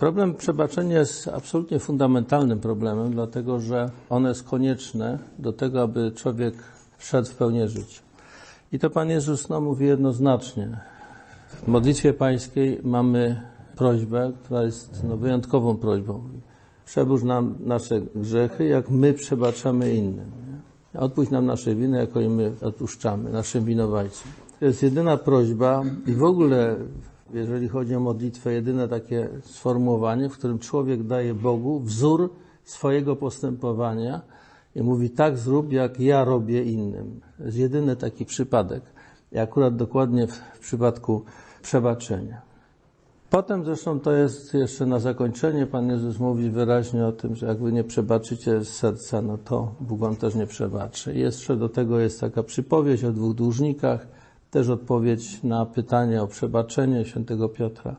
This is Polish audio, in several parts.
Problem przebaczenia jest absolutnie fundamentalnym problemem, dlatego że ono jest konieczne do tego, aby człowiek wszedł w pełnię życia. I to Pan Jezus no, mówi jednoznacznie. W modlitwie pańskiej mamy prośbę, która jest no, wyjątkową prośbą. Przebórz nam nasze grzechy, jak my przebaczamy innym. Nie? Odpuść nam nasze winy, jako i my odpuszczamy naszym winowajcom. To jest jedyna prośba i w ogóle, jeżeli chodzi o modlitwę, jedyne takie sformułowanie, w którym człowiek daje Bogu wzór swojego postępowania i mówi tak zrób, jak ja robię innym. To jest jedyny taki przypadek. I akurat dokładnie w, w przypadku przebaczenia. Potem zresztą to jest jeszcze na zakończenie, Pan Jezus mówi wyraźnie o tym, że jak wy nie przebaczycie z serca, no to Bóg wam też nie przebaczy. Jeszcze do tego jest taka przypowieść o dwóch dłużnikach, też odpowiedź na pytanie o przebaczenie świętego Piotra.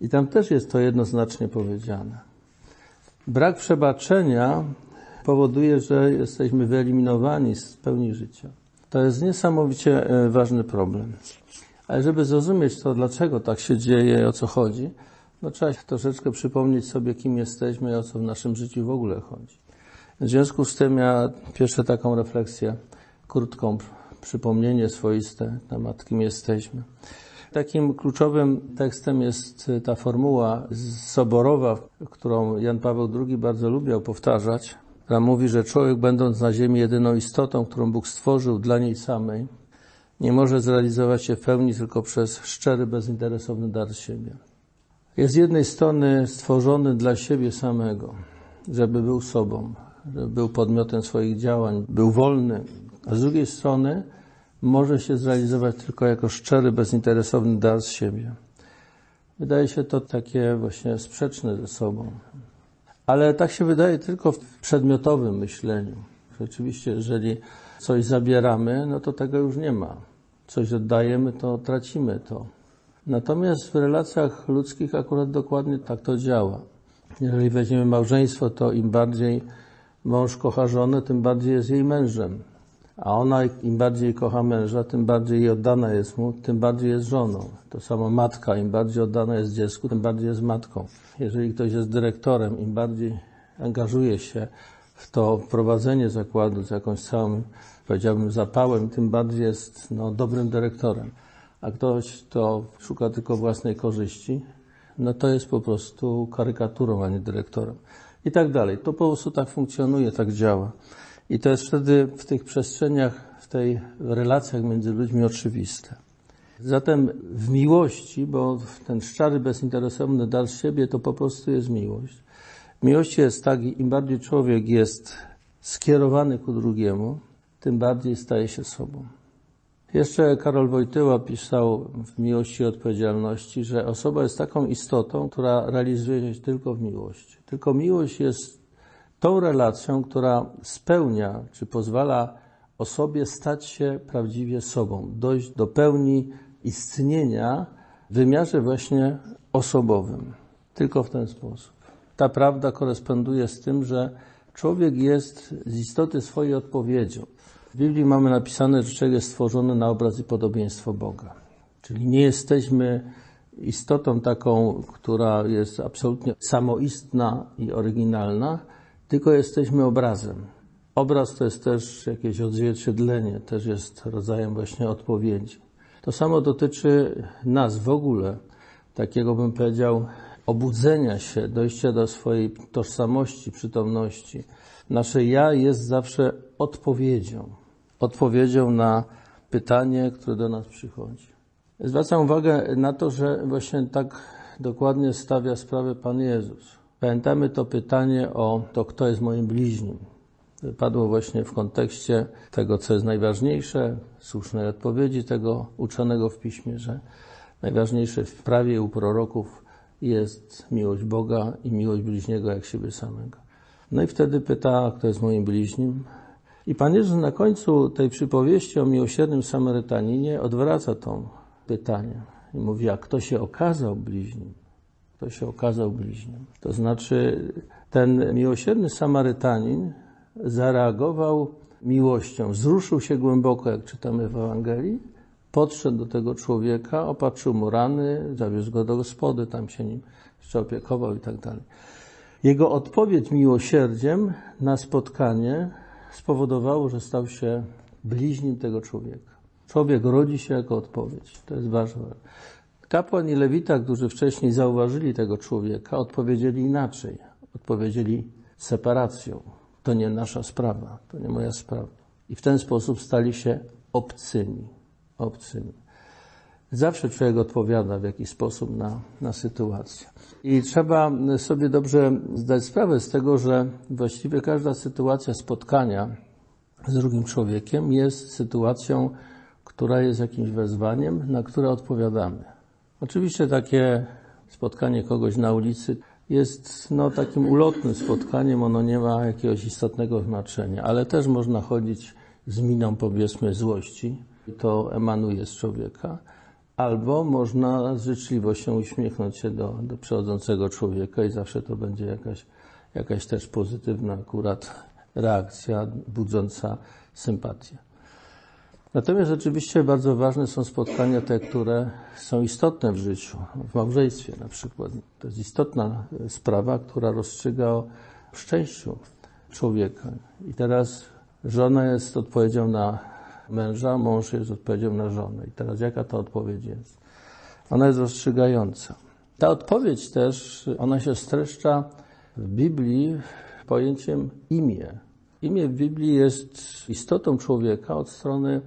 I tam też jest to jednoznacznie powiedziane. Brak przebaczenia powoduje, że jesteśmy wyeliminowani z pełni życia. To jest niesamowicie e, ważny problem. Ale żeby zrozumieć to, dlaczego tak się dzieje i o co chodzi, no trzeba troszeczkę przypomnieć sobie, kim jesteśmy i o co w naszym życiu w ogóle chodzi. W związku z tym ja pierwsze taką refleksję, krótką, przypomnienie swoiste na temat, kim jesteśmy. Takim kluczowym tekstem jest ta formuła soborowa, którą Jan Paweł II bardzo lubiał powtarzać, która mówi, że człowiek będąc na ziemi jedyną istotą, którą Bóg stworzył dla niej samej, nie może zrealizować się w pełni tylko przez szczery, bezinteresowny dar siebie. Jest z jednej strony stworzony dla siebie samego, żeby był sobą, żeby był podmiotem swoich działań, był wolny, a z drugiej strony może się zrealizować tylko jako szczery, bezinteresowny dar z siebie. Wydaje się to takie właśnie sprzeczne ze sobą. Ale tak się wydaje tylko w przedmiotowym myśleniu. Rzeczywiście, jeżeli coś zabieramy, no to tego już nie ma. Coś oddajemy, to tracimy to. Natomiast w relacjach ludzkich akurat dokładnie tak to działa. Jeżeli weźmiemy małżeństwo, to im bardziej mąż kocha żonę, tym bardziej jest jej mężem. A ona im bardziej kocha męża, tym bardziej oddana jest mu, tym bardziej jest żoną. To samo matka, im bardziej oddana jest dziecku, tym bardziej jest matką. Jeżeli ktoś jest dyrektorem, im bardziej angażuje się w to prowadzenie zakładu z jakąś całą, powiedziałbym, zapałem, tym bardziej jest no, dobrym dyrektorem. A ktoś, kto szuka tylko własnej korzyści, no to jest po prostu karykaturą, a nie dyrektorem. I tak dalej. To po prostu tak funkcjonuje, tak działa. I to jest wtedy w tych przestrzeniach, w tej relacjach między ludźmi oczywiste. Zatem w miłości, bo ten szczery, bezinteresowny dar siebie to po prostu jest miłość. Miłość jest tak, im bardziej człowiek jest skierowany ku drugiemu, tym bardziej staje się sobą. Jeszcze Karol Wojtyła pisał w Miłości i Odpowiedzialności, że osoba jest taką istotą, która realizuje się tylko w miłości. Tylko miłość jest tą relacją, która spełnia, czy pozwala osobie stać się prawdziwie sobą, dojść do pełni istnienia w wymiarze właśnie osobowym. Tylko w ten sposób. Ta prawda koresponduje z tym, że człowiek jest z istoty swojej odpowiedzią. W Biblii mamy napisane, że człowiek jest stworzony na obraz i podobieństwo Boga. Czyli nie jesteśmy istotą taką, która jest absolutnie samoistna i oryginalna, tylko jesteśmy obrazem. Obraz to jest też jakieś odzwierciedlenie, też jest rodzajem właśnie odpowiedzi. To samo dotyczy nas w ogóle, takiego bym powiedział, obudzenia się, dojścia do swojej tożsamości, przytomności. Nasze ja jest zawsze odpowiedzią. Odpowiedzią na pytanie, które do nas przychodzi. Zwracam uwagę na to, że właśnie tak dokładnie stawia sprawę Pan Jezus. Pamiętamy to pytanie o to, kto jest moim bliźnim. Padło właśnie w kontekście tego, co jest najważniejsze, słusznej odpowiedzi tego uczonego w piśmie, że najważniejsze w prawie u proroków jest miłość Boga i miłość bliźniego jak siebie samego. No i wtedy pyta, kto jest moim bliźnim. I Pan Jezus na końcu tej przypowieści o miłosiernym Samarytaninie odwraca to pytanie i mówi, a kto się okazał bliźnim? Kto się okazał bliźnim? To znaczy, ten miłosierny Samarytanin zareagował miłością, wzruszył się głęboko, jak czytamy w Ewangelii, podszedł do tego człowieka, opatrzył mu rany, zawiózł go do gospody, tam się nim jeszcze opiekował i tak dalej. Jego odpowiedź miłosierdziem na spotkanie spowodowało, że stał się bliźnim tego człowieka. Człowiek rodzi się jako odpowiedź. To jest ważne. Kapłan i lewita, którzy wcześniej zauważyli tego człowieka, odpowiedzieli inaczej. Odpowiedzieli separacją. To nie nasza sprawa, to nie moja sprawa. I w ten sposób stali się obcymi. Obcymi. Zawsze człowiek odpowiada w jakiś sposób na, na sytuację. I trzeba sobie dobrze zdać sprawę z tego, że właściwie każda sytuacja spotkania z drugim człowiekiem jest sytuacją, która jest jakimś wezwaniem, na które odpowiadamy. Oczywiście takie spotkanie kogoś na ulicy jest no, takim ulotnym spotkaniem, ono nie ma jakiegoś istotnego znaczenia, ale też można chodzić z miną powiedzmy złości, to emanuje z człowieka, albo można z życzliwością uśmiechnąć się do, do przechodzącego człowieka i zawsze to będzie jakaś, jakaś też pozytywna akurat reakcja budząca sympatię. Natomiast oczywiście bardzo ważne są spotkania te, które są istotne w życiu, w małżeństwie na przykład. To jest istotna sprawa, która rozstrzyga o szczęściu człowieka. I teraz żona jest odpowiedzią na męża, mąż jest odpowiedzią na żonę. I teraz jaka ta odpowiedź jest? Ona jest rozstrzygająca. Ta odpowiedź też, ona się streszcza w Biblii pojęciem imię. Imię w Biblii jest istotą człowieka od strony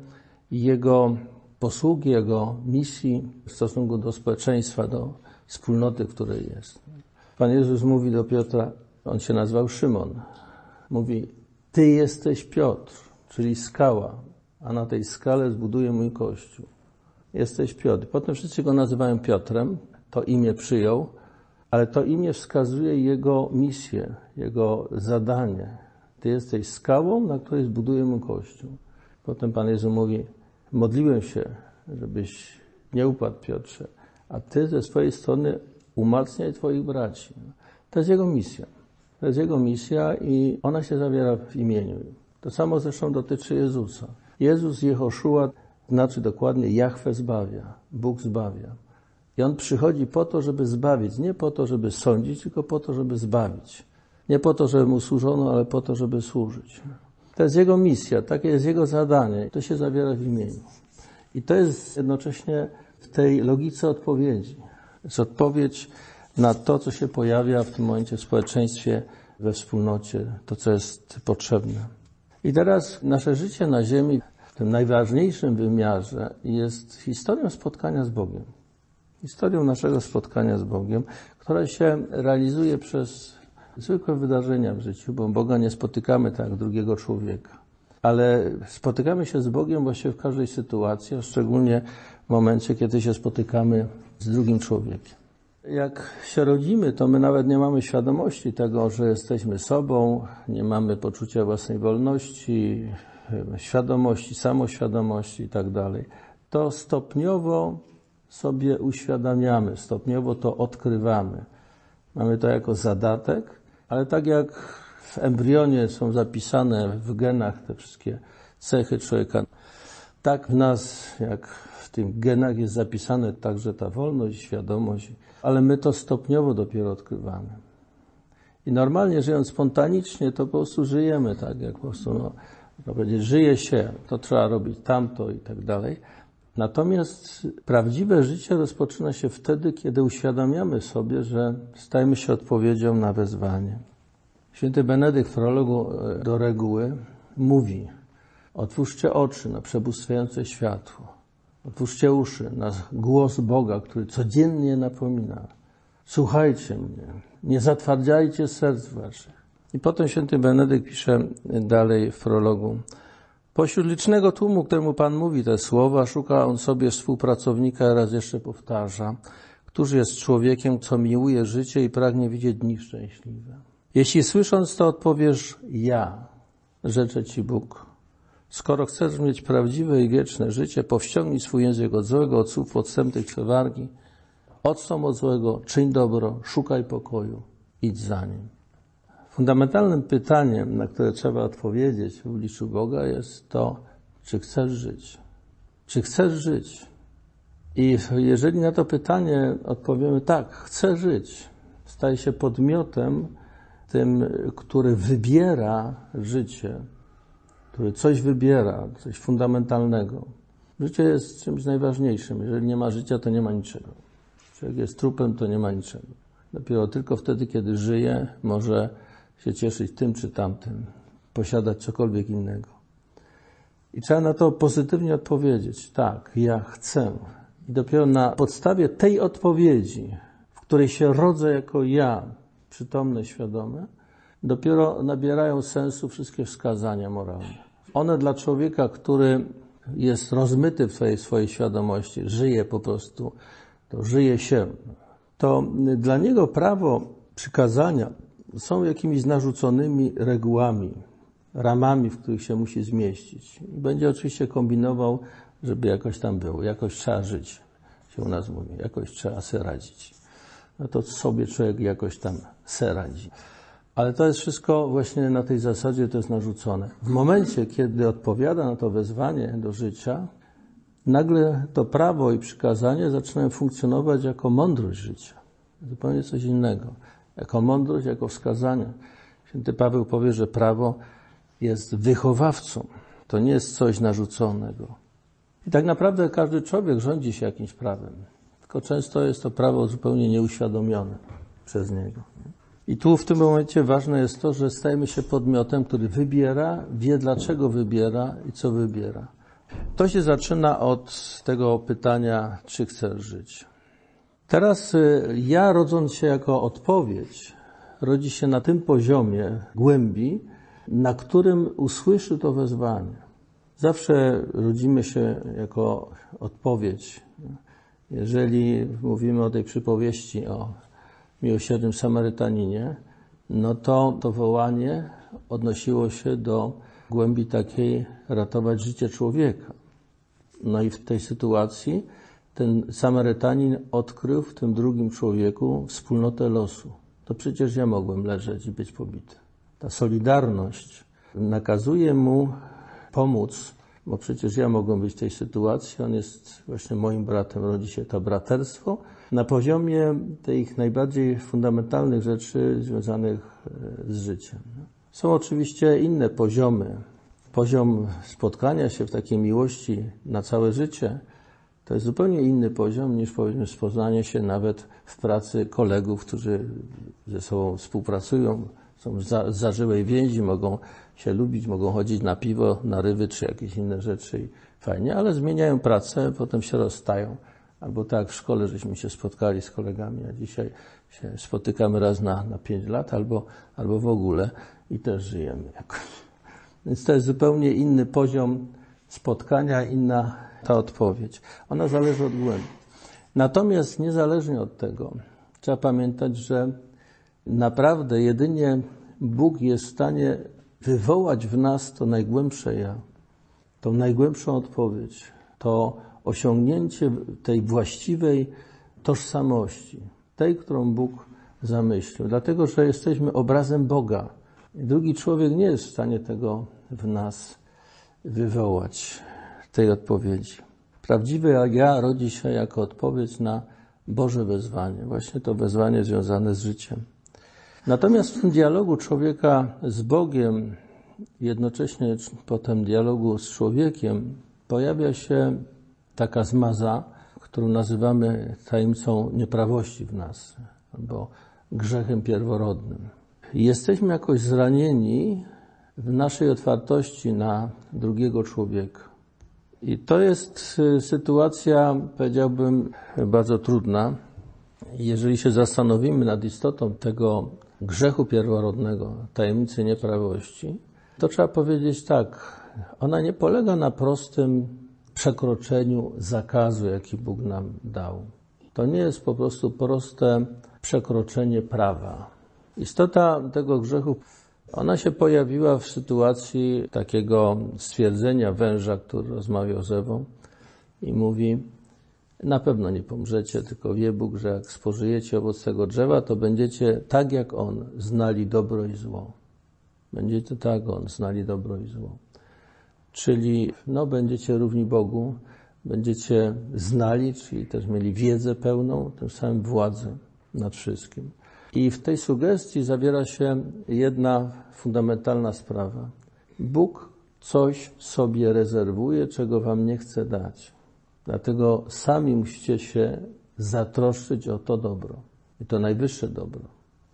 jego posługi, jego misji w stosunku do społeczeństwa, do wspólnoty, w której jest. Pan Jezus mówi do Piotra, on się nazywał Szymon, mówi, Ty jesteś Piotr, czyli skała, a na tej skale zbuduję mój kościół. Jesteś Piotr. Potem wszyscy go nazywają Piotrem, to imię przyjął, ale to imię wskazuje jego misję, jego zadanie. Ty jesteś skałą, na której zbuduję kościół. Potem Pan Jezus mówi, modliłem się, żebyś nie upadł, Piotrze, a Ty ze swojej strony umacniaj Twoich braci. To jest Jego misja. To jest Jego misja i ona się zawiera w imieniu. To samo zresztą dotyczy Jezusa. Jezus Jehoszua znaczy dokładnie Jahwe zbawia, Bóg zbawia. I On przychodzi po to, żeby zbawić, nie po to, żeby sądzić, tylko po to, żeby zbawić. Nie po to, żeby Mu służono, ale po to, żeby służyć. To jest Jego misja, takie jest Jego zadanie. To się zawiera w imieniu. I to jest jednocześnie w tej logice odpowiedzi. Jest odpowiedź na to, co się pojawia w tym momencie w społeczeństwie, we wspólnocie, to, co jest potrzebne. I teraz nasze życie na Ziemi w tym najważniejszym wymiarze jest historią spotkania z Bogiem. Historią naszego spotkania z Bogiem, która się realizuje przez zwykłe wydarzenia w życiu, bo Boga nie spotykamy tak drugiego człowieka. Ale spotykamy się z Bogiem właściwie w każdej sytuacji, a szczególnie w momencie, kiedy się spotykamy z drugim człowiekiem. Jak się rodzimy, to my nawet nie mamy świadomości tego, że jesteśmy sobą, nie mamy poczucia własnej wolności, świadomości, samoświadomości i tak. To stopniowo sobie uświadamiamy, stopniowo to odkrywamy. Mamy to jako zadatek, ale tak jak w embrionie są zapisane w genach te wszystkie cechy człowieka, tak w nas, jak w tych genach jest zapisane także ta wolność, świadomość, ale my to stopniowo dopiero odkrywamy. I normalnie żyjąc spontanicznie, to po prostu żyjemy tak, jak po prostu, no, powiedzieć, żyje się, to trzeba robić tamto i tak dalej. Natomiast prawdziwe życie rozpoczyna się wtedy, kiedy uświadamiamy sobie, że stajemy się odpowiedzią na wezwanie. Święty Benedykt w prologu e, do reguły mówi: Otwórzcie oczy na przebóstwiające światło. Otwórzcie uszy na głos Boga, który codziennie napomina. Słuchajcie mnie, nie zatwardziajcie serc waszych. I potem święty Benedykt pisze dalej w prologu. Pośród licznego tłumu, któremu Pan mówi te słowa, szuka on sobie współpracownika, raz jeszcze powtarza, któż jest człowiekiem, co miłuje życie i pragnie widzieć dni szczęśliwe. Jeśli słysząc to odpowiesz ja, rzecze Ci Bóg, skoro chcesz mieć prawdziwe i wieczne życie, powściągnij swój język od złego, od słów podstępnych przewargi, odstąp od złego, czyń dobro, szukaj pokoju, idź za nim. Fundamentalnym pytaniem, na które trzeba odpowiedzieć w obliczu Boga jest to, czy chcesz żyć? Czy chcesz żyć? I jeżeli na to pytanie odpowiemy tak, chcę żyć, staje się podmiotem tym, który wybiera życie, który coś wybiera, coś fundamentalnego. Życie jest czymś najważniejszym. Jeżeli nie ma życia, to nie ma niczego. Człowiek jest trupem, to nie ma niczego. Dopiero tylko wtedy, kiedy żyje, może się cieszyć tym czy tamtym, posiadać cokolwiek innego. I trzeba na to pozytywnie odpowiedzieć. Tak, ja chcę. I dopiero na podstawie tej odpowiedzi, w której się rodzę jako ja, przytomne, świadome, dopiero nabierają sensu wszystkie wskazania moralne. One dla człowieka, który jest rozmyty w swojej, swojej świadomości, żyje po prostu, to żyje się, to dla niego prawo przykazania są jakimiś narzuconymi regułami, ramami, w których się musi zmieścić. Będzie oczywiście kombinował, żeby jakoś tam było. Jakoś trzeba żyć, się u nas mówi. Jakoś trzeba se radzić. No to sobie człowiek jakoś tam se radzi. Ale to jest wszystko właśnie na tej zasadzie, to jest narzucone. W momencie, kiedy odpowiada na to wezwanie do życia, nagle to prawo i przykazanie zaczynają funkcjonować jako mądrość życia. Zupełnie coś innego. Jako mądrość, jako wskazanie. Święty Paweł powie, że prawo jest wychowawcą. To nie jest coś narzuconego. I tak naprawdę każdy człowiek rządzi się jakimś prawem. Tylko często jest to prawo zupełnie nieuświadomione przez niego. I tu w tym momencie ważne jest to, że stajemy się podmiotem, który wybiera, wie dlaczego wybiera i co wybiera. To się zaczyna od tego pytania, czy chcesz żyć. Teraz y, ja, rodząc się jako odpowiedź, rodzi się na tym poziomie głębi, na którym usłyszy to wezwanie. Zawsze rodzimy się jako odpowiedź. Jeżeli mówimy o tej przypowieści o miłosiernym Samarytaninie, no to to wołanie odnosiło się do głębi takiej ratować życie człowieka. No i w tej sytuacji ten Samarytanin odkrył w tym drugim człowieku wspólnotę losu. To przecież ja mogłem leżeć i być pobity. Ta solidarność nakazuje mu pomóc, bo przecież ja mogłem być w tej sytuacji, on jest właśnie moim bratem, rodzi się to braterstwo na poziomie tych najbardziej fundamentalnych rzeczy związanych e, z życiem. Są oczywiście inne poziomy. Poziom spotkania się w takiej miłości na całe życie to jest zupełnie inny poziom niż powiedzmy spoznanie się nawet w pracy kolegów, którzy ze sobą współpracują, są z zażyłej więzi, mogą się lubić, mogą chodzić na piwo, na ryby czy jakieś inne rzeczy i fajnie, ale zmieniają pracę, potem się rozstają. Albo tak w szkole, żeśmy się spotkali z kolegami, a dzisiaj się spotykamy raz na, na pięć lat, albo, albo w ogóle i też żyjemy jakoś. Więc to jest zupełnie inny poziom spotkania, inna ta odpowiedź. Ona zależy od głębi. Natomiast niezależnie od tego, trzeba pamiętać, że naprawdę jedynie Bóg jest w stanie wywołać w nas to najgłębsze ja, tą najgłębszą odpowiedź, to osiągnięcie tej właściwej tożsamości, tej, którą Bóg zamyślił, dlatego że jesteśmy obrazem Boga. Drugi człowiek nie jest w stanie tego w nas wywołać, tej odpowiedzi. Prawdziwe ja rodzi się jako odpowiedź na Boże wezwanie, właśnie to wezwanie związane z życiem. Natomiast w tym dialogu człowieka z Bogiem, jednocześnie potem dialogu z człowiekiem, pojawia się taka zmaza, którą nazywamy tajemnicą nieprawości w nas, albo grzechem pierworodnym. Jesteśmy jakoś zranieni w naszej otwartości na drugiego człowieka. I to jest y, sytuacja, powiedziałbym, bardzo trudna. Jeżeli się zastanowimy nad istotą tego grzechu pierworodnego, tajemnicy nieprawości, to trzeba powiedzieć tak, ona nie polega na prostym przekroczeniu zakazu, jaki Bóg nam dał. To nie jest po prostu proste przekroczenie prawa. Istota tego grzechu, ona się pojawiła w sytuacji takiego stwierdzenia węża, który rozmawiał z Ewą i mówi, na pewno nie pomrzecie, tylko wie Bóg, że jak spożyjecie owoc tego drzewa, to będziecie tak jak On znali dobro i zło. Będziecie tak jak On znali dobro i zło czyli no, będziecie równi Bogu, będziecie znali, czyli też mieli wiedzę pełną, tym samym władzę nad wszystkim. I w tej sugestii zawiera się jedna fundamentalna sprawa. Bóg coś sobie rezerwuje, czego wam nie chce dać. Dlatego sami musicie się zatroszczyć o to dobro. I to najwyższe dobro.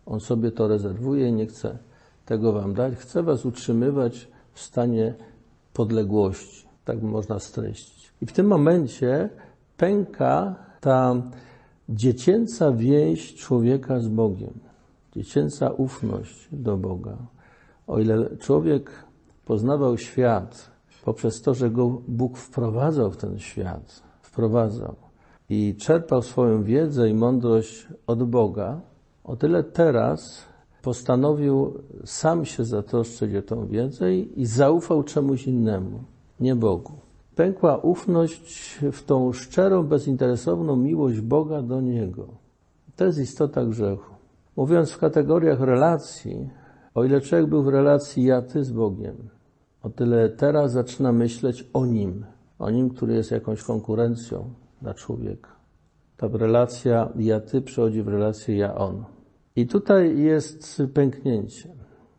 On sobie to rezerwuje i nie chce tego wam dać. Chce was utrzymywać w stanie podległości. Tak można streścić. I w tym momencie pęka ta dziecięca więź człowieka z Bogiem. Dziecięca ufność do Boga. O ile człowiek poznawał świat poprzez to, że go Bóg wprowadzał w ten świat, wprowadzał i czerpał swoją wiedzę i mądrość od Boga, o tyle teraz postanowił sam się zatroszczyć o tą wiedzę i zaufał czemuś innemu, nie Bogu. Pękła ufność w tą szczerą, bezinteresowną miłość Boga do Niego. To jest istota grzechu. Mówiąc w kategoriach relacji, o ile człowiek był w relacji ja-ty z Bogiem, o tyle teraz zaczyna myśleć o Nim, o Nim, który jest jakąś konkurencją dla człowieka. Ta relacja ja-ty przechodzi w relację ja-on. I tutaj jest pęknięcie.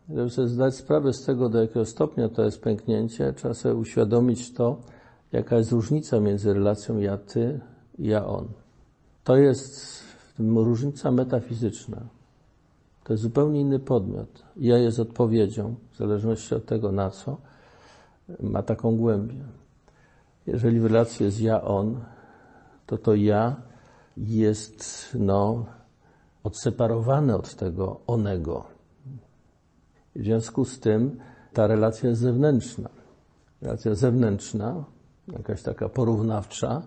Żeby sobie zdać sprawę z tego, do jakiego stopnia to jest pęknięcie, trzeba sobie uświadomić to, jaka jest różnica między relacją ja-ty i ja-on. To jest różnica metafizyczna. To jest zupełnie inny podmiot. Ja jest odpowiedzią, w zależności od tego na co, ma taką głębię. Jeżeli w relacji jest ja-on, to to ja jest no, odseparowane od tego onego. W związku z tym ta relacja jest zewnętrzna. Relacja zewnętrzna, jakaś taka porównawcza,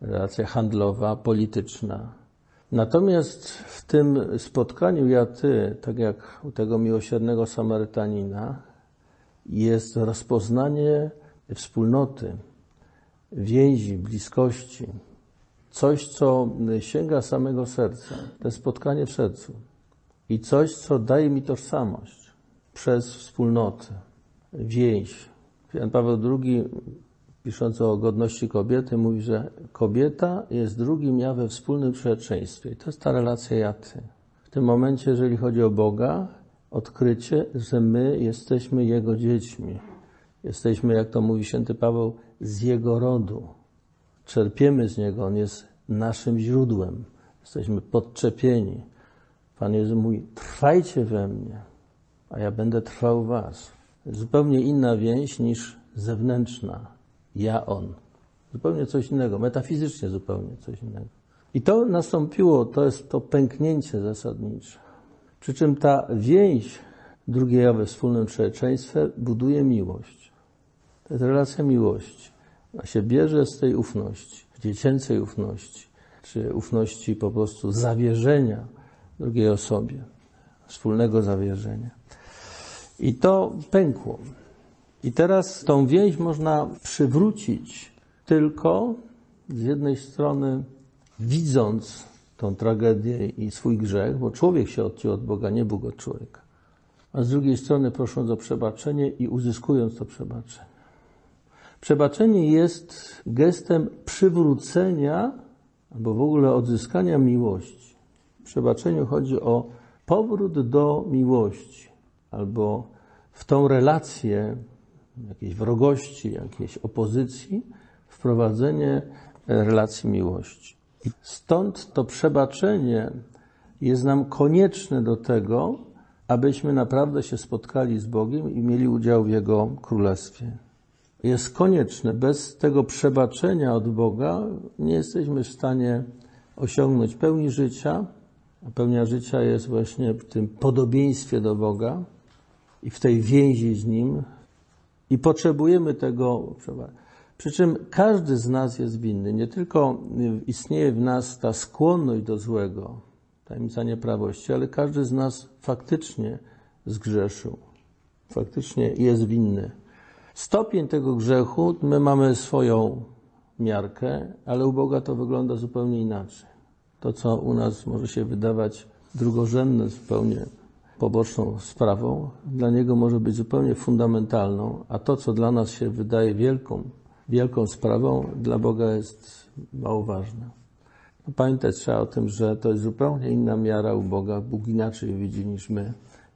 relacja handlowa, polityczna. Natomiast w tym spotkaniu ja-ty, tak jak u tego miłosiernego Samarytanina, jest rozpoznanie wspólnoty, więzi, bliskości, coś, co sięga samego serca, to spotkanie w sercu i coś, co daje mi tożsamość przez wspólnotę, więź. Jan Paweł II, pisząc o godności kobiety, mówi, że kobieta jest drugim ja we wspólnym przyjacielstwie. I to jest ta relacja ja-ty. W tym momencie, jeżeli chodzi o Boga, odkrycie, że my jesteśmy Jego dziećmi. Jesteśmy, jak to mówi święty Paweł, z Jego rodu. Czerpiemy z Niego, On jest naszym źródłem. Jesteśmy podczepieni. Pan Jezus mówi, trwajcie we mnie, a ja będę trwał was. Zupełnie inna więź niż zewnętrzna. Ja, On. Zupełnie coś innego, metafizycznie zupełnie coś innego. I to nastąpiło, to jest to pęknięcie zasadnicze. Przy czym ta więź drugiej ja we wspólnym człowieczeństwie buduje miłość. To jest relacja miłości. Ona się bierze z tej ufności, dziecięcej ufności, czy ufności po prostu zawierzenia drugiej osobie, wspólnego zawierzenia. I to pękło. I teraz tą więź można przywrócić tylko z jednej strony widząc tą tragedię i swój grzech, bo człowiek się odciął od Boga, nie Bóg od człowieka. A z drugiej strony prosząc o przebaczenie i uzyskując to przebaczenie. Przebaczenie jest gestem przywrócenia albo w ogóle odzyskania miłości. W przebaczeniu chodzi o powrót do miłości albo w tą relację jakiejś wrogości, jakiejś opozycji, wprowadzenie relacji miłości. Stąd to przebaczenie jest nam konieczne do tego, abyśmy naprawdę się spotkali z Bogiem i mieli udział w Jego Królestwie. Jest konieczne. Bez tego przebaczenia od Boga nie jesteśmy w stanie osiągnąć pełni życia, a pełnia życia jest właśnie w tym podobieństwie do Boga i w tej więzi z Nim. I potrzebujemy tego. Przy czym każdy z nas jest winny. Nie tylko istnieje w nas ta skłonność do złego, tajemnica nieprawości, ale każdy z nas faktycznie zgrzeszył. Faktycznie jest winny. Stopień tego grzechu, my mamy swoją miarkę, ale u Boga to wygląda zupełnie inaczej. To, co u nas może się wydawać drugorzędne, zupełnie poboczną sprawą, dla Niego może być zupełnie fundamentalną, a to, co dla nas się wydaje wielką wielką sprawą, dla Boga jest mało ważna. No, pamiętać trzeba o tym, że to jest zupełnie inna miara u Boga. Bóg inaczej widzi niż my.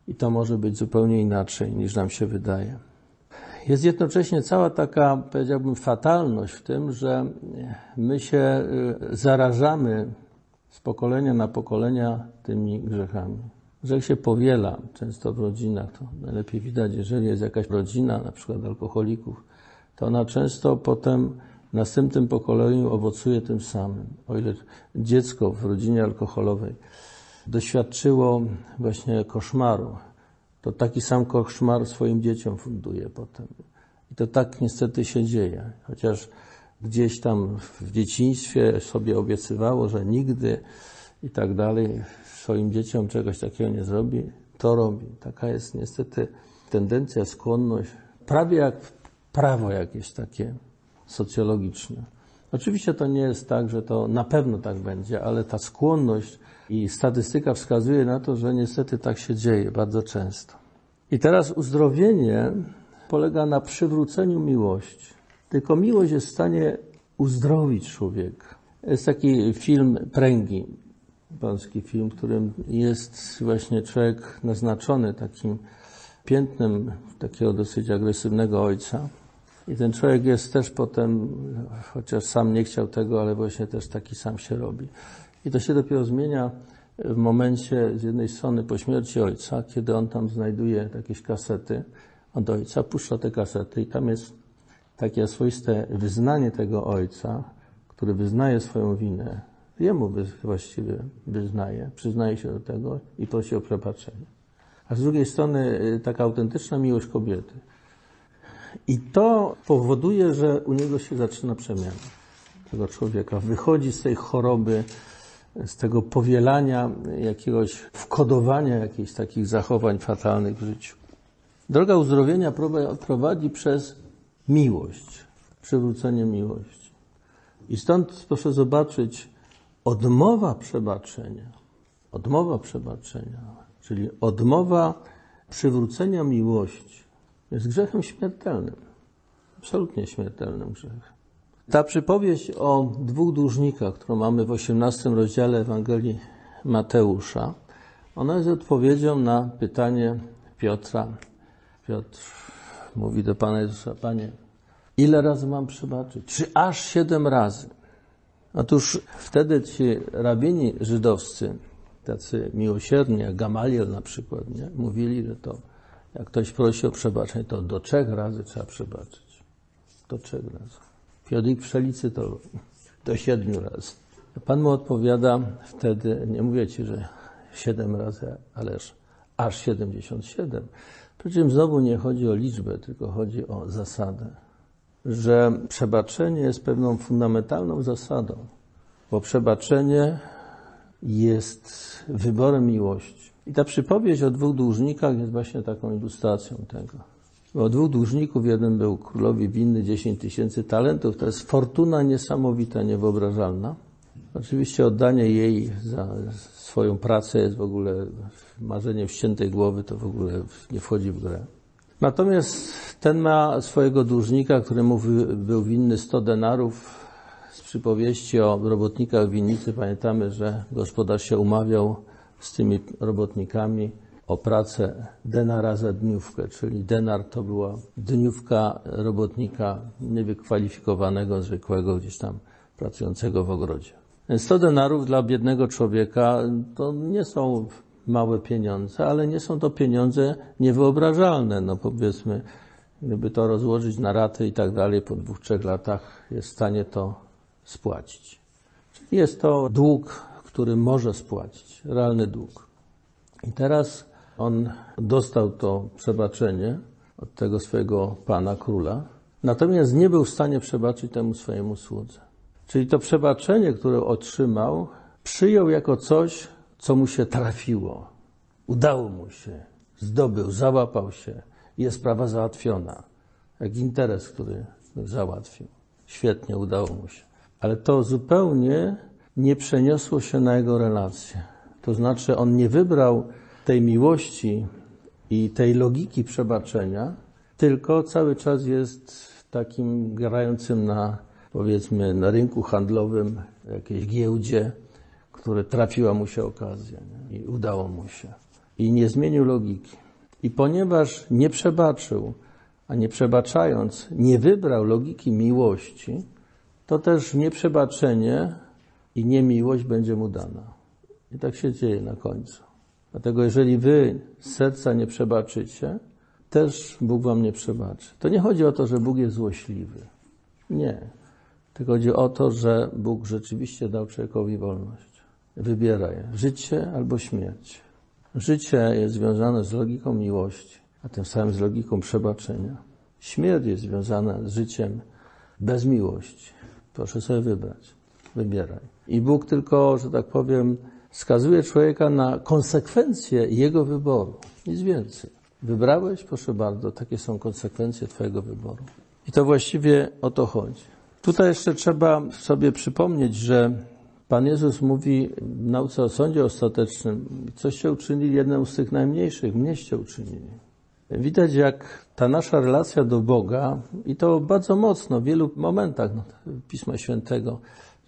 I to może być zupełnie inaczej niż nam się wydaje. Jest jednocześnie cała taka, powiedziałbym, fatalność w tym, że my się y, zarażamy z pokolenia na pokolenia tymi grzechami. Grzech się powiela często w rodzinach. To najlepiej widać, jeżeli jest jakaś rodzina, na przykład alkoholików, to ona często potem w następnym pokoleniu owocuje tym samym. O ile dziecko w rodzinie alkoholowej doświadczyło właśnie koszmaru, to taki sam koszmar swoim dzieciom funduje potem. I to tak niestety się dzieje. Chociaż gdzieś tam w dzieciństwie sobie obiecywało, że nigdy i tak dalej swoim dzieciom czegoś takiego nie zrobi, to robi. Taka jest niestety tendencja, skłonność, prawie jak prawo jakieś takie socjologiczne. Oczywiście to nie jest tak, że to na pewno tak będzie, ale ta skłonność i statystyka wskazuje na to, że niestety tak się dzieje bardzo często. I teraz uzdrowienie polega na przywróceniu miłości. Tylko miłość jest w stanie uzdrowić człowieka. Jest taki film Pręgi, polski film, w którym jest właśnie człowiek naznaczony takim piętnem takiego dosyć agresywnego ojca. I ten człowiek jest też potem, chociaż sam nie chciał tego, ale właśnie też taki sam się robi. I to się dopiero zmienia w momencie z jednej strony po śmierci ojca, kiedy on tam znajduje jakieś kasety od ojca, puszcza te kasety i tam jest takie swoiste wyznanie tego ojca, który wyznaje swoją winę. Jemu właściwie wyznaje, przyznaje się do tego i prosi o przebaczenie. A z drugiej strony y, taka autentyczna miłość kobiety. I to powoduje, że u niego się zaczyna przemiana tego człowieka. Wychodzi z tej choroby, z tego powielania jakiegoś, wkodowania jakichś takich zachowań fatalnych w życiu. Droga uzdrowienia prowadzi przez miłość, przywrócenie miłości. I stąd proszę zobaczyć, odmowa przebaczenia, odmowa przebaczenia, czyli odmowa przywrócenia miłości jest grzechem śmiertelnym. Absolutnie śmiertelnym grzechem. Ta przypowieść o dwóch dłużnikach, którą mamy w 18 rozdziale Ewangelii Mateusza, ona jest odpowiedzią na pytanie Piotra. Piotr mówi do Pana Jezusa, Panie, ile razy mam przebaczyć? Czy aż siedem razy? Otóż wtedy ci rabieni żydowscy, tacy miłosierni, jak Gamaliel na przykład, nie? mówili, że to jak ktoś prosi o przebaczenie, to do trzech razy trzeba przebaczyć. Do trzech razy. Piodik Pszelicy to do siedmiu razy. Pan mu odpowiada wtedy, nie mówię ci, że siedem razy, ależ aż siedemdziesiąt siedem. Przy czym znowu nie chodzi o liczbę, tylko chodzi o zasadę. Że przebaczenie jest pewną fundamentalną zasadą, bo przebaczenie jest wyborem miłości. I ta przypowieść o dwóch dłużnikach jest właśnie taką ilustracją tego. O dwóch dłużników, jeden był królowi winny 10 tysięcy talentów. To jest fortuna niesamowita, niewyobrażalna. Oczywiście oddanie jej za swoją pracę jest w ogóle marzenie wściętej głowy, to w ogóle nie wchodzi w grę. Natomiast ten ma swojego dłużnika, któremu był winny 100 denarów. Z przypowieści o robotnikach winnicy pamiętamy, że gospodarz się umawiał z tymi robotnikami o pracę denara za dniówkę, czyli denar to była dniówka robotnika niewykwalifikowanego, zwykłego gdzieś tam pracującego w ogrodzie. 100 denarów dla biednego człowieka to nie są małe pieniądze, ale nie są to pieniądze niewyobrażalne. No powiedzmy, gdyby to rozłożyć na raty i tak dalej, po dwóch, trzech latach jest w stanie to spłacić. Czyli jest to dług, który może spłacić, realny dług. I teraz on dostał to przebaczenie od tego swojego pana, króla, natomiast nie był w stanie przebaczyć temu swojemu słudze. Czyli to przebaczenie, które otrzymał, przyjął jako coś, co mu się trafiło. Udało mu się, zdobył, załapał się, jest sprawa załatwiona. Jak interes, który załatwił. Świetnie, udało mu się. Ale to zupełnie nie przeniosło się na jego relacje. To znaczy, on nie wybrał tej miłości i tej logiki przebaczenia, tylko cały czas jest takim grającym na, powiedzmy, na rynku handlowym, jakiejś giełdzie, które trafiła mu się okazja nie? i udało mu się. I nie zmienił logiki. I ponieważ nie przebaczył, a nie przebaczając, nie wybrał logiki miłości, to też nieprzebaczenie i niemiłość będzie mu dana. I tak się dzieje na końcu. Dlatego jeżeli wy serca nie przebaczycie, też Bóg wam nie przebaczy. To nie chodzi o to, że Bóg jest złośliwy. Nie. Tylko chodzi o to, że Bóg rzeczywiście dał człowiekowi wolność. Wybieraj życie albo śmierć. Życie jest związane z logiką miłości, a tym samym z logiką przebaczenia. Śmierć jest związana z życiem bez miłości. Proszę sobie wybrać. Wybieraj. I Bóg tylko, że tak powiem, skazuje człowieka na konsekwencje jego wyboru. Nic więcej. Wybrałeś? Proszę bardzo, takie są konsekwencje Twojego wyboru. I to właściwie o to chodzi. Tutaj jeszcze trzeba sobie przypomnieć, że Pan Jezus mówi w nauce o sądzie ostatecznym, coście uczynili jedną z tych najmniejszych, mnieście uczynili. Widać, jak ta nasza relacja do Boga, i to bardzo mocno w wielu momentach no, Pisma Świętego,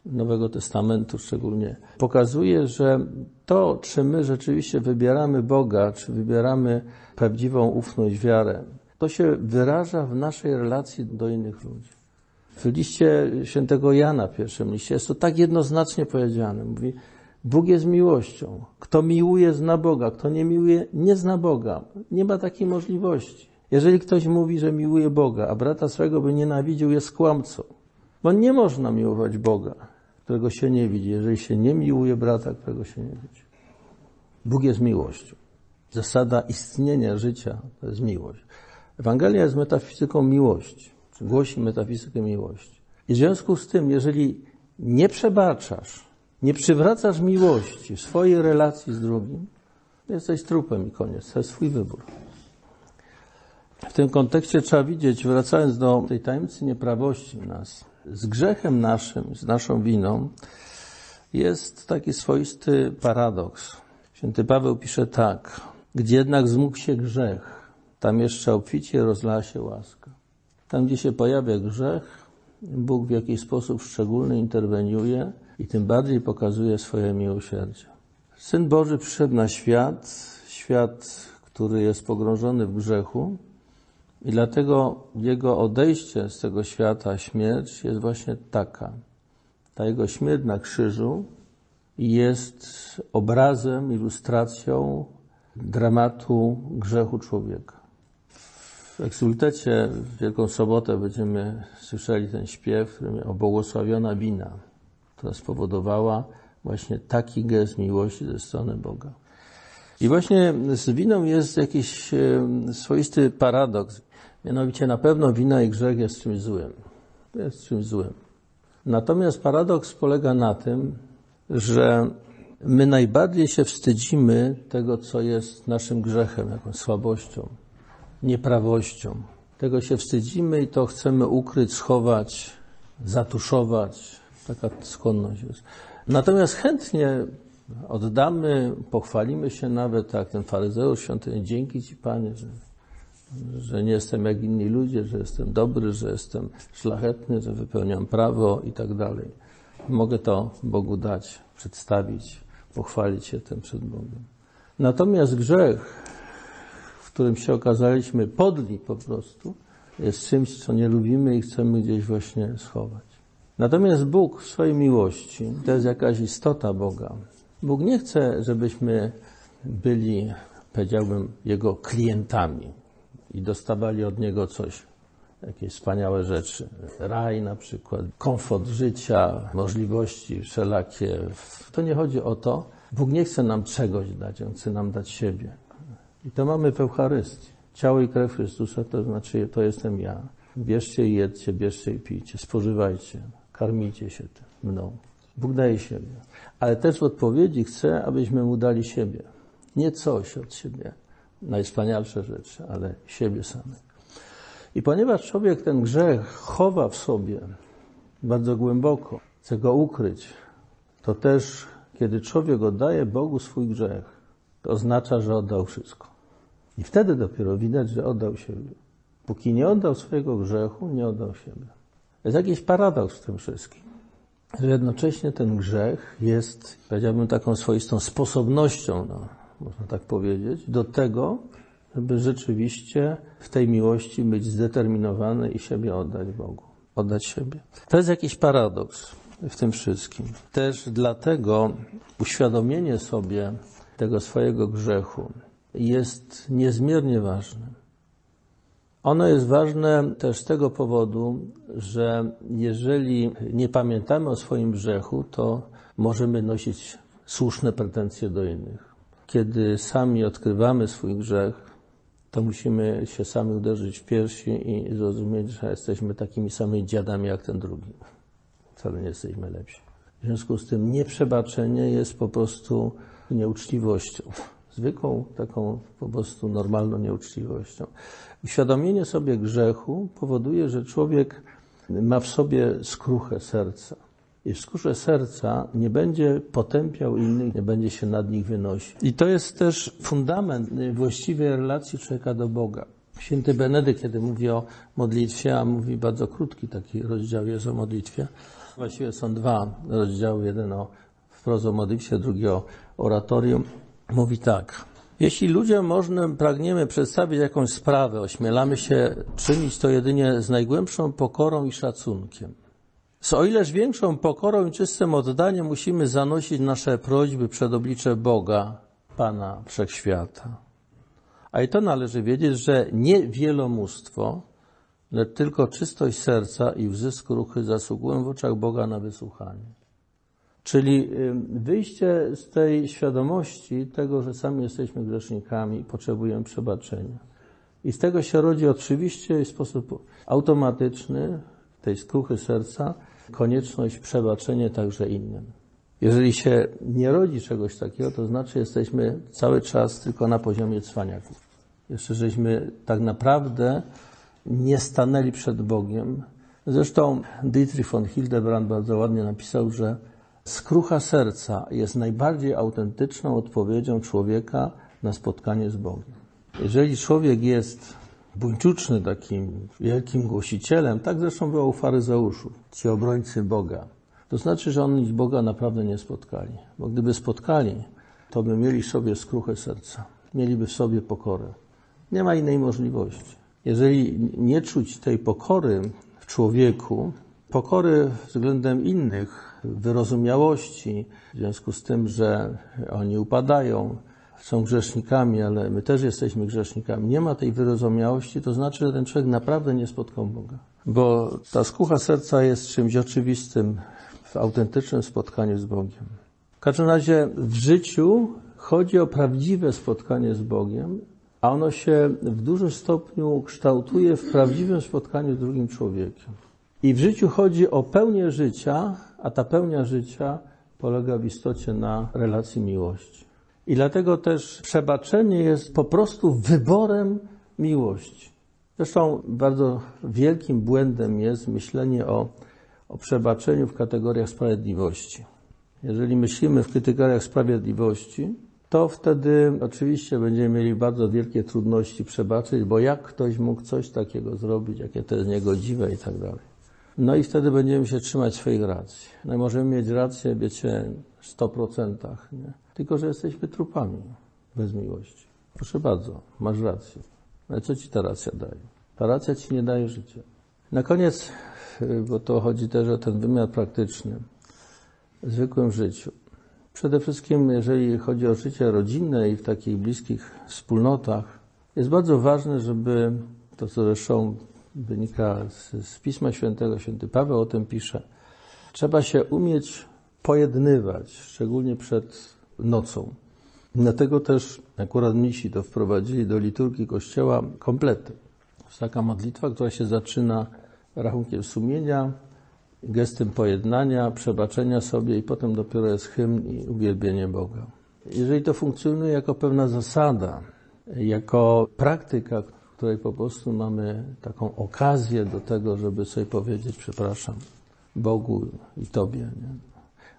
Nowego Testamentu szczególnie, pokazuje, że to, czy my rzeczywiście wybieramy Boga, czy wybieramy prawdziwą ufność, wiarę, to się wyraża w naszej relacji do innych ludzi. W liście świętego Jana, pierwszym liście, jest to tak jednoznacznie powiedziane. Mówi, Bóg jest miłością. Kto miłuje, zna Boga. Kto nie miłuje, nie zna Boga. Nie ma takiej możliwości. Jeżeli ktoś mówi, że miłuje Boga, a brata swego by nienawidził, jest kłamcą. Bo nie można miłować Boga, którego się nie widzi, jeżeli się nie miłuje brata, którego się nie widzi. Bóg jest miłością. Zasada istnienia życia to jest miłość. Ewangelia jest metafizyką miłości, głosi metafizykę miłości. I w związku z tym, jeżeli nie przebaczasz, nie przywracasz miłości w swojej relacji z drugim, jesteś trupem i koniec. To jest swój wybór. W tym kontekście trzeba widzieć, wracając do tej tajemnicy nieprawości nas, z grzechem naszym, z naszą winą, jest taki swoisty paradoks. Święty Paweł pisze tak, gdzie jednak zmógł się grzech, tam jeszcze obficie rozlała się łaska. Tam, gdzie się pojawia grzech, Bóg w jakiś sposób szczególny interweniuje i tym bardziej pokazuje swoje miłosierdzie. Syn Boży przyszedł na świat, świat, który jest pogrążony w grzechu, i dlatego jego odejście z tego świata, śmierć jest właśnie taka. Ta jego śmierć na krzyżu jest obrazem, ilustracją dramatu grzechu człowieka. W Eksultecie w Wielką Sobotę będziemy słyszeli ten śpiew o błogosławiona wina, która spowodowała właśnie taki gest miłości ze strony Boga. I właśnie z winą jest jakiś swoisty paradoks. Mianowicie na pewno wina i grzech jest czymś złym. Jest czymś złym. Natomiast paradoks polega na tym, że my najbardziej się wstydzimy tego, co jest naszym grzechem, jakąś słabością, nieprawością. Tego się wstydzimy i to chcemy ukryć, schować, zatuszować. Taka skłonność jest. Natomiast chętnie oddamy, pochwalimy się nawet, tak ten faryzeusz świątyni, dzięki Ci Panie, że, że nie jestem jak inni ludzie, że jestem dobry, że jestem szlachetny, że wypełniam prawo i tak dalej. Mogę to Bogu dać, przedstawić, pochwalić się tym przed Bogiem. Natomiast grzech, którym się okazaliśmy podli po prostu, jest czymś, co nie lubimy i chcemy gdzieś właśnie schować. Natomiast Bóg w swojej miłości, to jest jakaś istota Boga. Bóg nie chce, żebyśmy byli, powiedziałbym, Jego klientami i dostawali od Niego coś, jakieś wspaniałe rzeczy. Raj na przykład, komfort życia, możliwości wszelakie. To nie chodzi o to. Bóg nie chce nam czegoś dać, On chce nam dać siebie. I to mamy w Eucharystii. Ciało i krew Chrystusa to znaczy, to jestem ja. Bierzcie i jedzcie, bierzcie i pijcie, spożywajcie, karmijcie się tym mną. Bóg daje siebie. Ale też w odpowiedzi chce, abyśmy Mu dali siebie. Nie coś od siebie, najwspanialsze rzeczy, ale siebie samych. I ponieważ człowiek ten grzech chowa w sobie bardzo głęboko, chce go ukryć, to też, kiedy człowiek oddaje Bogu swój grzech, to oznacza, że oddał wszystko. I wtedy dopiero widać, że oddał siebie. Póki nie oddał swojego grzechu, nie oddał siebie. Jest jakiś paradoks w tym wszystkim. Że jednocześnie ten grzech jest, powiedziałbym, taką swoistą sposobnością, no, można tak powiedzieć, do tego, żeby rzeczywiście w tej miłości być zdeterminowany i siebie oddać Bogu. Oddać siebie. To jest jakiś paradoks w tym wszystkim. Też dlatego uświadomienie sobie tego swojego grzechu jest niezmiernie ważne. Ono jest ważne też z tego powodu, że jeżeli nie pamiętamy o swoim grzechu, to możemy nosić słuszne pretensje do innych. Kiedy sami odkrywamy swój grzech, to musimy się sami uderzyć w piersi i zrozumieć, że jesteśmy takimi samymi dziadami jak ten drugi. Wcale nie jesteśmy lepsi. W związku z tym nieprzebaczenie jest po prostu nieuczciwością. Zwykłą, taką po prostu normalną nieuczciwością. Uświadomienie sobie grzechu powoduje, że człowiek ma w sobie skruchę serca. I w skórze serca nie będzie potępiał innych, nie będzie się nad nich wynosił. I to jest też fundament właściwej relacji człowieka do Boga. Święty Benedykt, kiedy mówi o modlitwie, a mówi bardzo krótki taki rozdział jest o modlitwie. Właściwie są dwa rozdziały, jeden o wprost o modlitwie, drugi o oratorium. Mówi tak. Jeśli ludziom można, pragniemy przedstawić jakąś sprawę, ośmielamy się czynić to jedynie z najgłębszą pokorą i szacunkiem. Z o ileż większą pokorą i czystym oddaniem musimy zanosić nasze prośby przed oblicze Boga, Pana Wszechświata. A i to należy wiedzieć, że nie wielomóstwo, lecz tylko czystość serca i łzy skruchy zasługują w oczach Boga na wysłuchanie. Czyli wyjście z tej świadomości tego, że sami jesteśmy grzesznikami i potrzebujemy przebaczenia. I z tego się rodzi oczywiście w sposób automatyczny, tej skruchy serca, konieczność przebaczenia także innym. Jeżeli się nie rodzi czegoś takiego, to znaczy jesteśmy cały czas tylko na poziomie cwaniaków. Jeszcze żeśmy tak naprawdę nie stanęli przed Bogiem. Zresztą Dietrich von Hildebrand bardzo ładnie napisał, że skrucha serca jest najbardziej autentyczną odpowiedzią człowieka na spotkanie z Bogiem. Jeżeli człowiek jest buńczuczny takim wielkim głosicielem, tak zresztą było u faryzeuszów, ci obrońcy Boga. To znaczy, że oni Boga naprawdę nie spotkali. Bo gdyby spotkali, to by mieli w sobie skruchę serca. Mieliby w sobie pokorę. Nie ma innej możliwości. Jeżeli nie czuć tej pokory w człowieku, pokory względem innych, wyrozumiałości, w związku z tym, że oni upadają, są grzesznikami, ale my też jesteśmy grzesznikami, nie ma tej wyrozumiałości, to znaczy, że ten człowiek naprawdę nie spotkał Boga. Bo ta skucha serca jest czymś oczywistym w autentycznym spotkaniu z Bogiem. W każdym razie w życiu chodzi o prawdziwe spotkanie z Bogiem, a ono się w dużym stopniu kształtuje w prawdziwym spotkaniu z drugim człowiekiem. I w życiu chodzi o pełnię życia, a ta pełnia życia polega w istocie na relacji miłości. I dlatego też przebaczenie jest po prostu wyborem miłości. Zresztą bardzo wielkim błędem jest myślenie o, o przebaczeniu w kategoriach sprawiedliwości. Jeżeli myślimy w kategoriach sprawiedliwości, to wtedy oczywiście będziemy mieli bardzo wielkie trudności przebaczyć, bo jak ktoś mógł coś takiego zrobić, jakie to jest niegodziwe i tak dalej. No i wtedy będziemy się trzymać swoich racji. No możemy mieć rację, wiecie, w 100%, nie? tylko że jesteśmy trupami bez miłości. Proszę bardzo, masz rację. Ale co ci ta racja daje? Ta racja ci nie daje życia. Na koniec, bo to chodzi też o ten wymiar praktyczny, w zwykłym życiu. Przede wszystkim, jeżeli chodzi o życie rodzinne i w takich bliskich wspólnotach, jest bardzo ważne, żeby to, co zresztą wynika z, z Pisma Świętego, święty Paweł o tym pisze, trzeba się umieć pojednywać, szczególnie przed nocą. Dlatego też akurat misi to wprowadzili do liturgii Kościoła komplety. To jest taka modlitwa, która się zaczyna rachunkiem sumienia, gestem pojednania, przebaczenia sobie i potem dopiero jest hymn i uwielbienie Boga. Jeżeli to funkcjonuje jako pewna zasada, jako praktyka, której po prostu mamy taką okazję do tego, żeby sobie powiedzieć przepraszam Bogu i Tobie. Nie?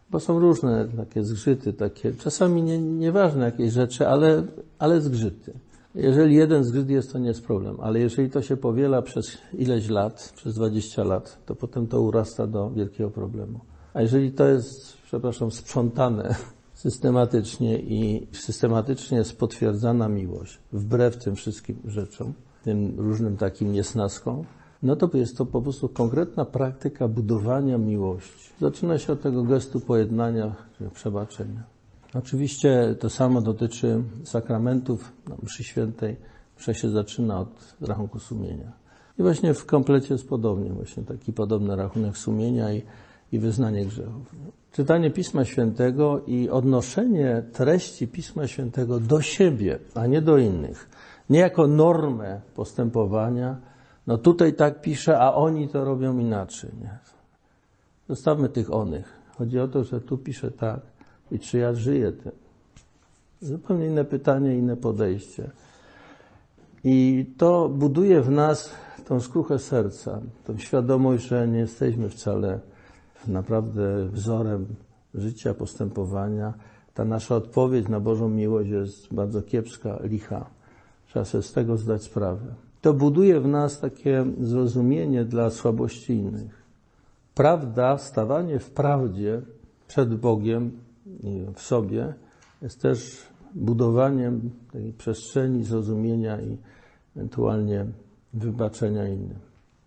Bo są różne takie zgrzyty, takie czasami nie, nieważne jakieś rzeczy, ale, ale zgrzyty. Jeżeli jeden zgrzyt jest, to nie jest problem, ale jeżeli to się powiela przez ileś lat, przez 20 lat, to potem to urasta do wielkiego problemu. A jeżeli to jest, przepraszam, sprzątane systematycznie i systematycznie jest potwierdzana miłość, wbrew tym wszystkim rzeczom, tym różnym takim niesnaskom, no to jest to po prostu konkretna praktyka budowania miłości. Zaczyna się od tego gestu pojednania, przebaczenia. Oczywiście to samo dotyczy sakramentów na mszy świętej. Msza się zaczyna od rachunku sumienia. I właśnie w komplecie jest podobnie, właśnie taki podobny rachunek sumienia i, i wyznanie grzechów. Czytanie Pisma Świętego i odnoszenie treści Pisma Świętego do siebie, a nie do innych. Nie jako normę postępowania. No tutaj tak pisze, a oni to robią inaczej. Nie? Zostawmy tych onych. Chodzi o to, że tu pisze tak i czy ja żyję tym. Zupełnie inne pytanie, inne podejście. I to buduje w nas tą skruchę serca, tą świadomość, że nie jesteśmy wcale naprawdę wzorem życia, postępowania. Ta nasza odpowiedź na Bożą miłość jest bardzo kiepska, licha. Trzeba sobie z tego zdać sprawę. To buduje w nas takie zrozumienie dla słabości innych. Prawda, stawanie w prawdzie przed Bogiem w sobie jest też budowaniem tej przestrzeni zrozumienia i ewentualnie wybaczenia innym.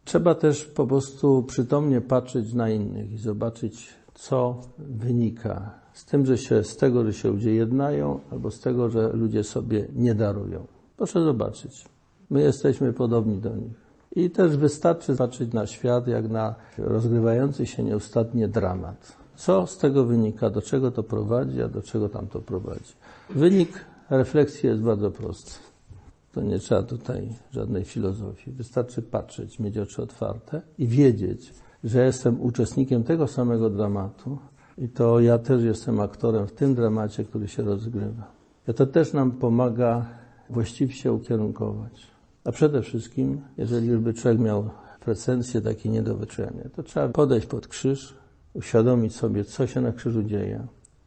Trzeba też po prostu przytomnie patrzeć na innych i zobaczyć, co wynika z tym, że się, z tego, że się ludzie jednają, albo z tego, że ludzie sobie nie darują. Proszę zobaczyć. My jesteśmy podobni do nich. I też wystarczy patrzeć na świat jak na rozgrywający się nieustannie dramat. Co z tego wynika? Do czego to prowadzi, a do czego tam to prowadzi? Wynik refleksji jest bardzo prosty. To nie trzeba tutaj żadnej filozofii. Wystarczy patrzeć, mieć oczy otwarte i wiedzieć, że jestem uczestnikiem tego samego dramatu i to ja też jestem aktorem w tym dramacie, który się rozgrywa. I to też nam pomaga właściwie się ukierunkować. A przede wszystkim, jeżeli by człowiek miał pretensje takie nie to trzeba podejść pod krzyż, uświadomić sobie, co się na krzyżu dzieje.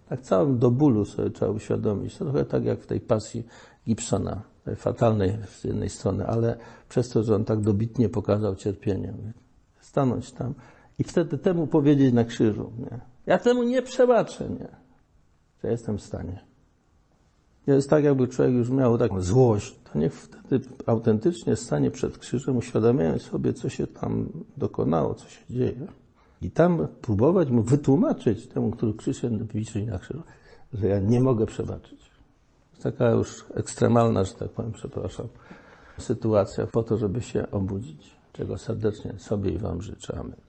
Tak całym do bólu sobie trzeba uświadomić. To trochę tak jak w tej pasji Gibsona, fatalnej z jednej strony, ale przez to, że on tak dobitnie pokazał cierpienie. Stanąć tam i wtedy temu powiedzieć na krzyżu, nie? Ja temu nie przebaczę, nie? Że jestem w stanie. Jest tak, jakby człowiek już miał taką złość, to niech wtedy autentycznie stanie przed krzyżem, uświadamiając sobie, co się tam dokonało, co się dzieje. I tam próbować mu wytłumaczyć temu, który krzyż wisi na krzyżu, że ja nie mogę przebaczyć. Taka już ekstremalna, że tak powiem, przepraszam, sytuacja po to, żeby się obudzić, czego serdecznie sobie i Wam życzę. Amen.